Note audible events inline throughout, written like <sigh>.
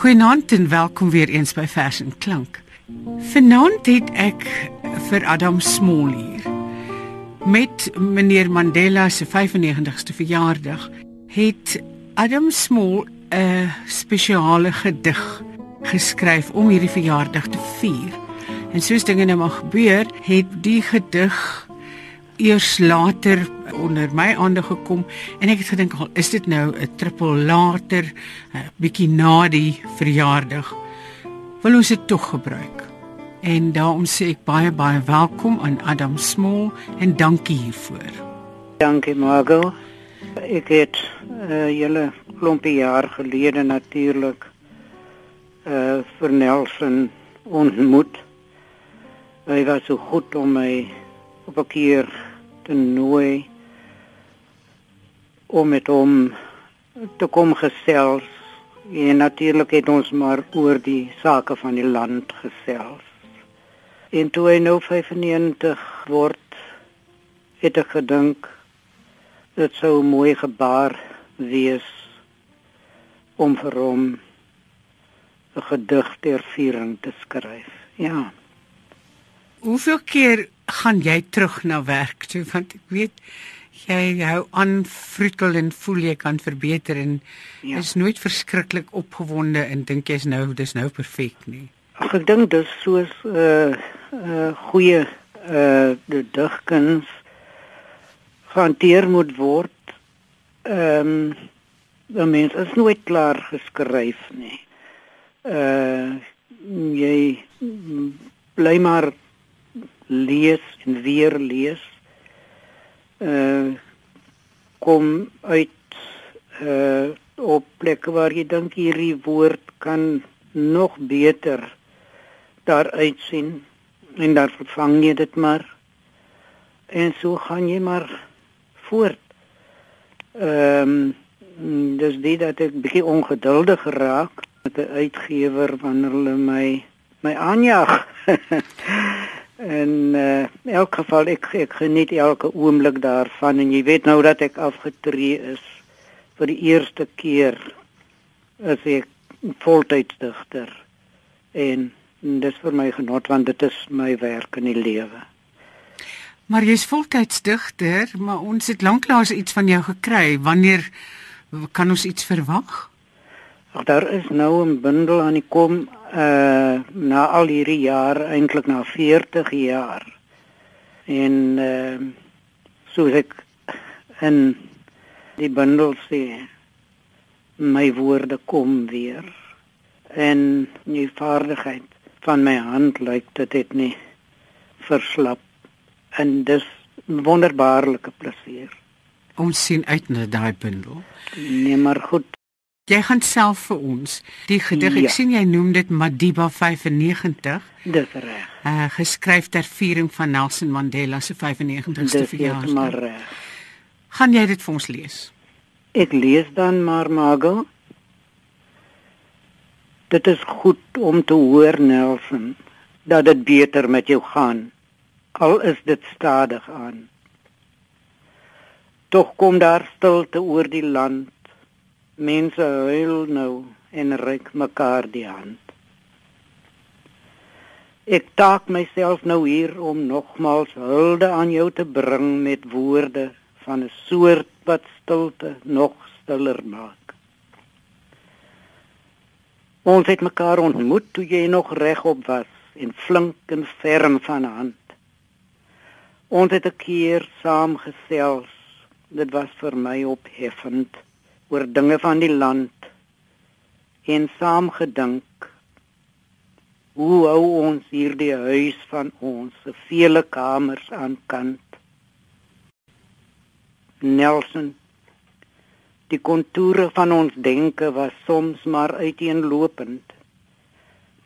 Goeienaand en welkom weer eens by Vers en Klank. Vanaand het ek vir Adam Small hier. Met meneer Mandela se 95ste verjaardag het Adam Small 'n spesiale gedig geskryf om hierdie verjaardag te vier. En soos dinge nou maar gebeur, het die gedig eers later onder my aandag gekom en ek het gedink al is dit nou 'n triple later 'n bietjie na die verjaardag wil ons dit tog gebruik. En daarom sê ek baie baie welkom aan Adam Small en dankie hiervoor. Dankie Margo. Ek het uh, julle klompie jaar gelede natuurlik uh vir Nelson ontmoet. Hy was so goed om my op 'n keer te nooi om met hom te kom gesels. En natuurlik het ons maar oor die sake van die land gesels. En toe hy nou 95 word, het ek gedink dit sou 'n mooi gebaar wees om vir hom 'n gedig ter viering te skryf. Ja. Hoeveel keer gaan jy terug na werk toe want ek weet jy hou aan vroetel en voel jy kan verbeter en ja. is nooit verskriklik opgewonde en dink jy's nou dis nou perfek nie. Ag ek dink dis soos 'n uh, uh, goeie uh digkuns hanteer moet word. Ehm um, die mens is nooit klaar geskryf nie. Uh jy bly maar lees en weer lees uh kom uit uh op plekke waar jy dink hierdie woord kan nog beter daar uitsien en dan vervang jy dit maar en so gaan jy maar voort. Ehm um, dis dit dat ek bietjie ongeduldig geraak met 'n uitgewer wanneer hulle my my aanjag. <laughs> En uh, in elk geval ek ek geniet elke oomblik daarvan en jy weet nou dat ek afgetree is vir die eerste keer as ek voltydsdigter en dis vir my genot want dit is my werk in die lewe. Maar jy's voltydsdigter, maar ons het lanklaas iets van jou gekry. Wanneer kan ons iets verwag? Ag daar is nou 'n bundel aan die kom uh na al hierdie jare eintlik na 40 jaar. En uh soos ek in die bundel sê my woorde kom weer en die vaardigheid van my hand lyk dit het nie verslap en dis wonderbaarlike plesier. Ons sien uit na daai bundel. Nee, maar goed, Jy gaan self vir ons die gedig. Ja. Ek sien jy noem dit Madiba 95. Dis reg. Uh geskryf ter viering van Nelson Mandela se 95ste verjaarsdag. Dis maar reg. Gaan jy dit vir ons lees? Ek lees dan maar Margo. Dit is goed om te hoor Nelson dat dit beter met jou gaan. Al is dit stadig aan. Tog kom daar stilte oor die land Mense huil nou en reik mekaar die hand. Ek taak myself nou hier om nogmals hulde aan jou te bring met woorde van 'n soort wat stilte nog stiller maak. Ons het mekaar ontmoet toe jy nog regop was en flink en ferm van hand. Ons het 'n keer saam gesels. Dit was vir my opheffend oor dinge van die land en saam gedink hoe hou ons hierdie huis van ons se vele kamers aan kant? Nelson die kontoure van ons denke was soms maar uiteenlopend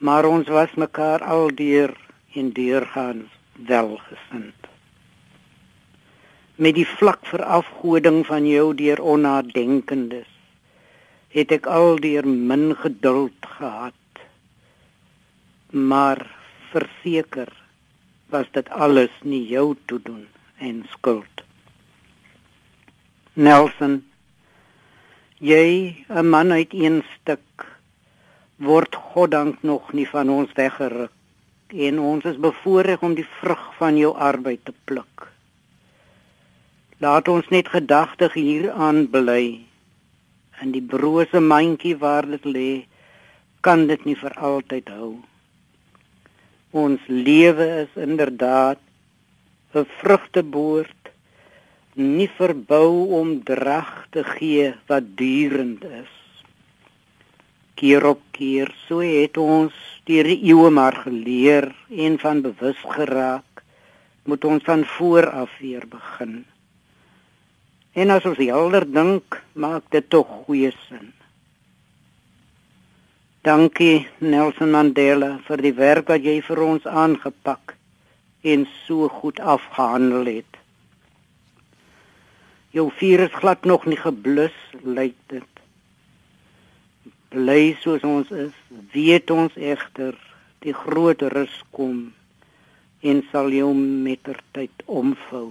maar ons was mekaar aldeur en deurgaans welgesind met die vlak verafgoding van jou deur onnadenkendes het ek al deur min geduld gehad maar verseker was dit alles nie jou toe doen en skuld Nelson jy 'n man uit een stuk word goddank nog nie van ons weggeruk en ons is bevoorreg om die vrug van jou arbeid te pluk. Laat ons net gedagtig hieraan bly. In die brose mandjie waar dit lê, kan dit nie vir altyd hou. Ons lewe is inderdaad 'n vrugteboord, nie verbou om drag te gee wat durend is. Keer op keer so het ons deur die eeue maar geleer en van bewus geraak moet ons van voor af weer begin. En as ons helder dink, maak dit tog goeie sin. Dankie Nelson Mandela vir die werk wat jy vir ons aangepak en so goed afgehandel het. Jou vuur is glad nog nie geblus, lyk dit bly soos ons is, weet ons egter die groot rus kom en sal jou mettertyd omvou.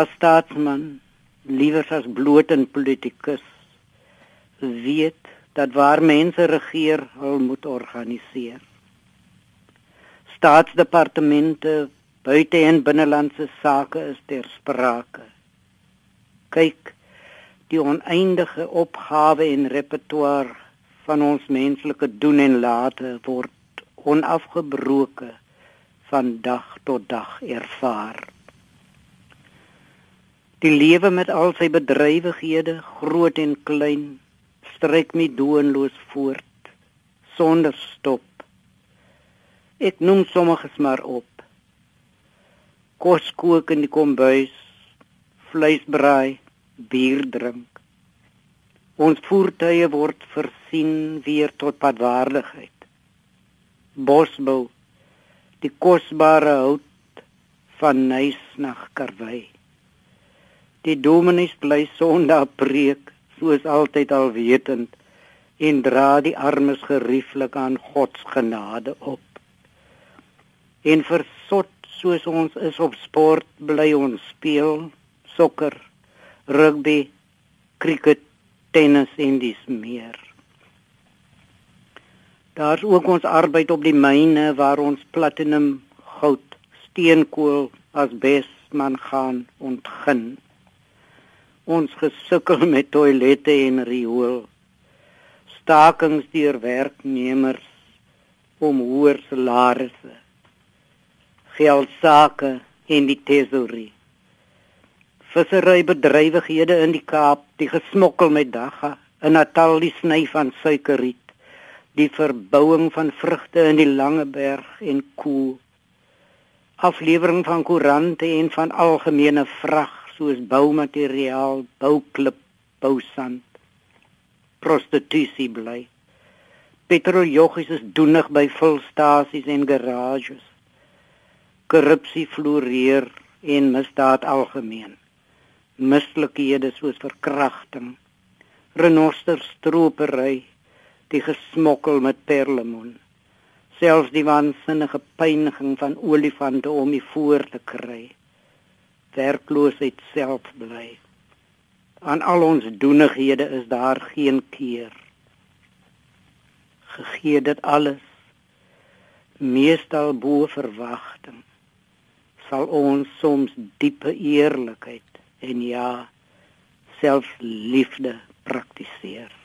As staatsman liewer as bloot 'n politikus weet dat waar mense regeer hul moet organiseer. Staatsdepartemente buite en binnelandse sake is ter sprake. Kyk die oneindige opgawe en repertoire van ons menslike doen en late word onafgebroke van dag tot dag ervaar Die lewe met al sy bedrywighede, groot en klein, strek my doenloos voort sonder stop. Ek noem sommiges maar op. Kos kook in die kombuis, vleis braai, bier drink. Ons voertuie word versien weer tot padwaardigheid. Bosbou, die kosbare hout van Nysnag karwei. Die dominees bly Sondag preek soos altyd al wetend en dra die armes gerieflik aan God se genade op. En versot soos ons is op sport bly ons speel sokker, rugby, cricket, tennis en dis meer. Daar's ook ons arbeid op die myne waar ons platinum, goud, steenkool as bes man gaan ontgin ons gesukkel met toilette en riool stakings deur werknemers om hoër salarisse geldsaake en die tesourie. Visserybedrywighede in die Kaap, die gesmokkel met dagga, in Natal die sny van suikerriet, die verbouing van vrugte in die Langeberg en Koel. Aflewering van koerante en van algemene vrag soos boumateriaal, bouklip, bousand. Prostitusie bly. Petroljoggies is doenig by volstasies en garages. Korrupsie floreer en misdaad algemeen. Mislikhede soos verkrachting, renosterstropery, die gesmokkel met perlemoen. Selfs die waansinnige pyniging van olifante om die voor te kry. Werkloosheid self bly. Aan al ons doenighede is daar geen keer. Gegee dit alles meestal bo verwagting sal ons soms diepe eerlikheid en ja selfliefde praktiseer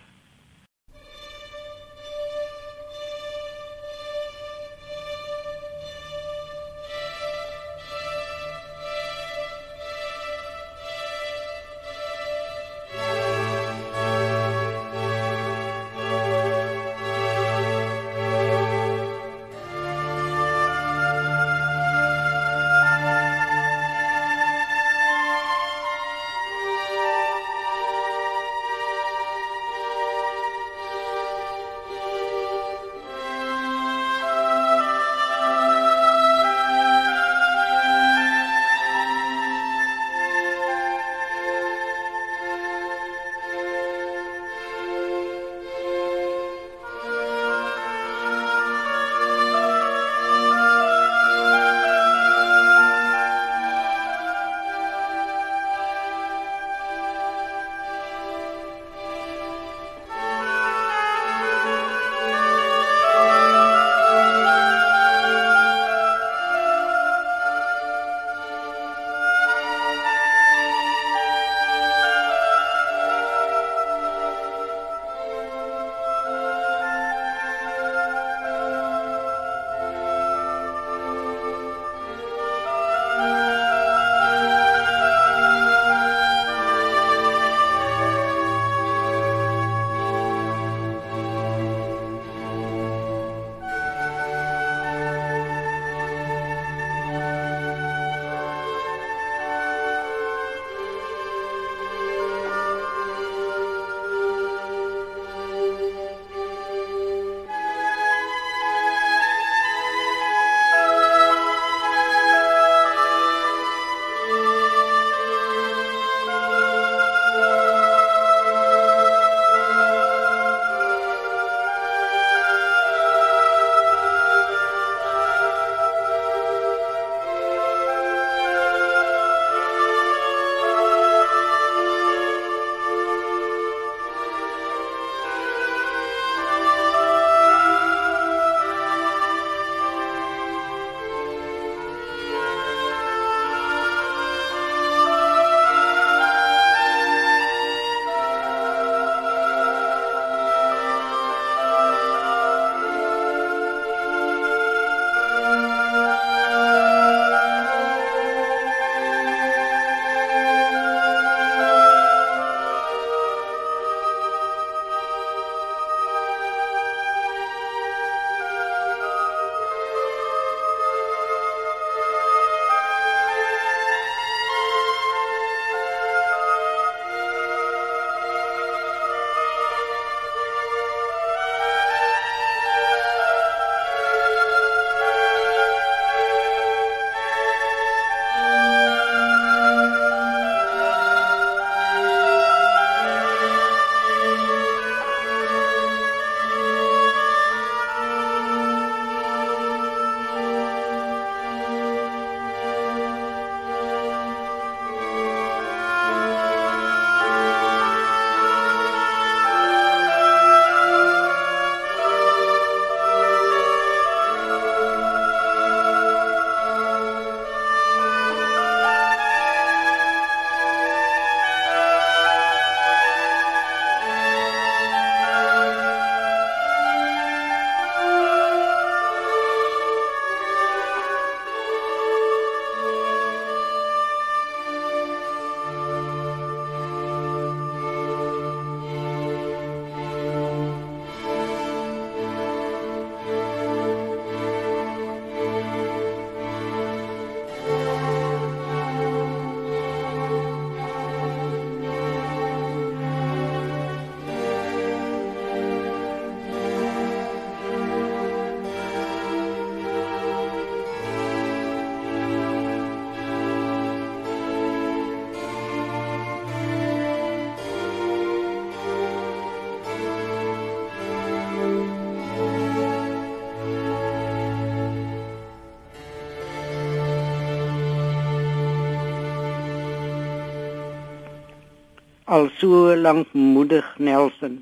al so lank moedig Nelson.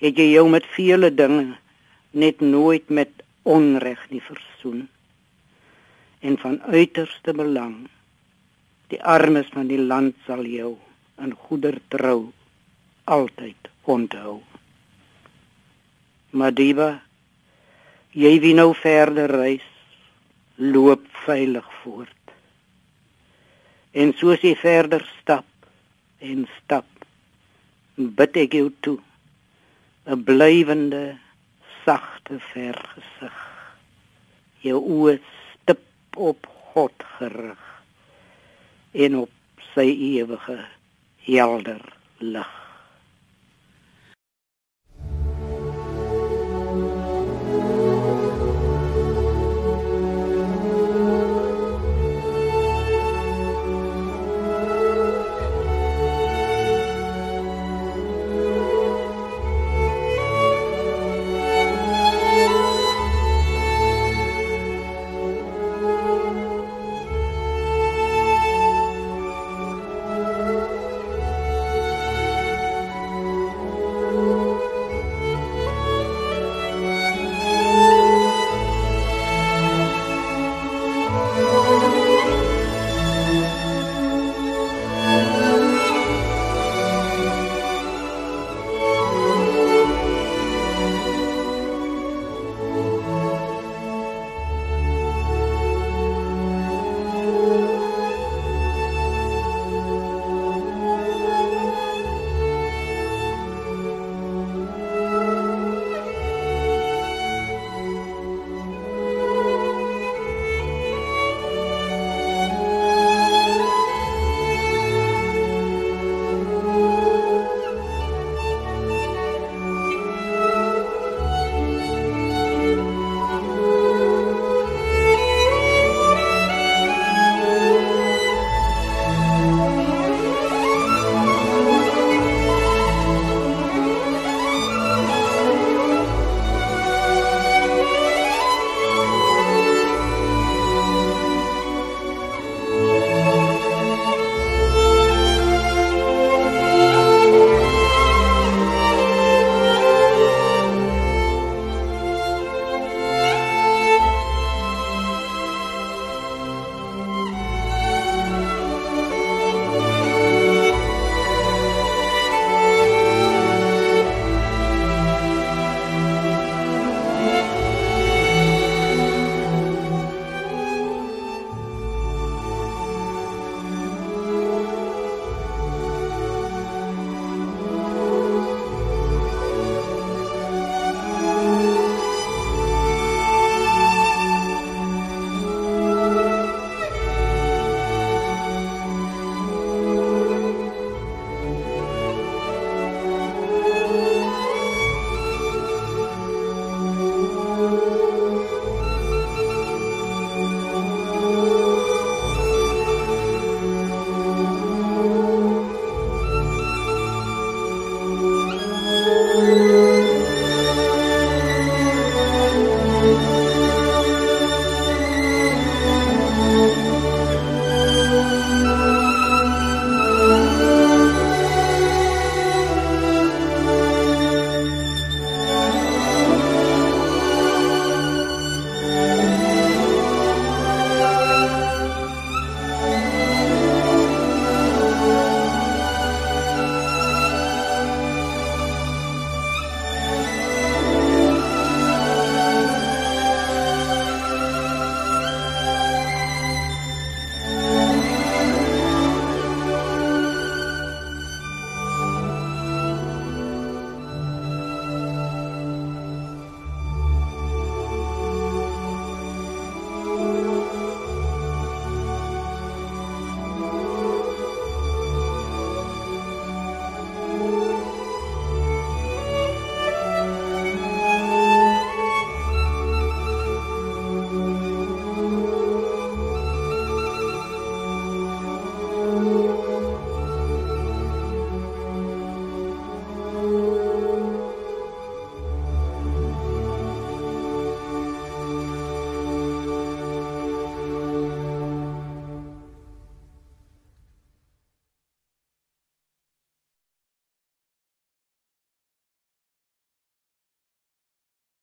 Het jy jou met vele dinge net nooit met onreg nie versoen. En van uiterste belang die armes van die land sal jou in goeder trou altyd onthou. Madiba jy wie nou verder reis loop veilig voort. En soos jy verder stap en stap bid ek jou toe 'n blywende sagte vergesig jou oë stip op God gerig en op sy ewige helder lig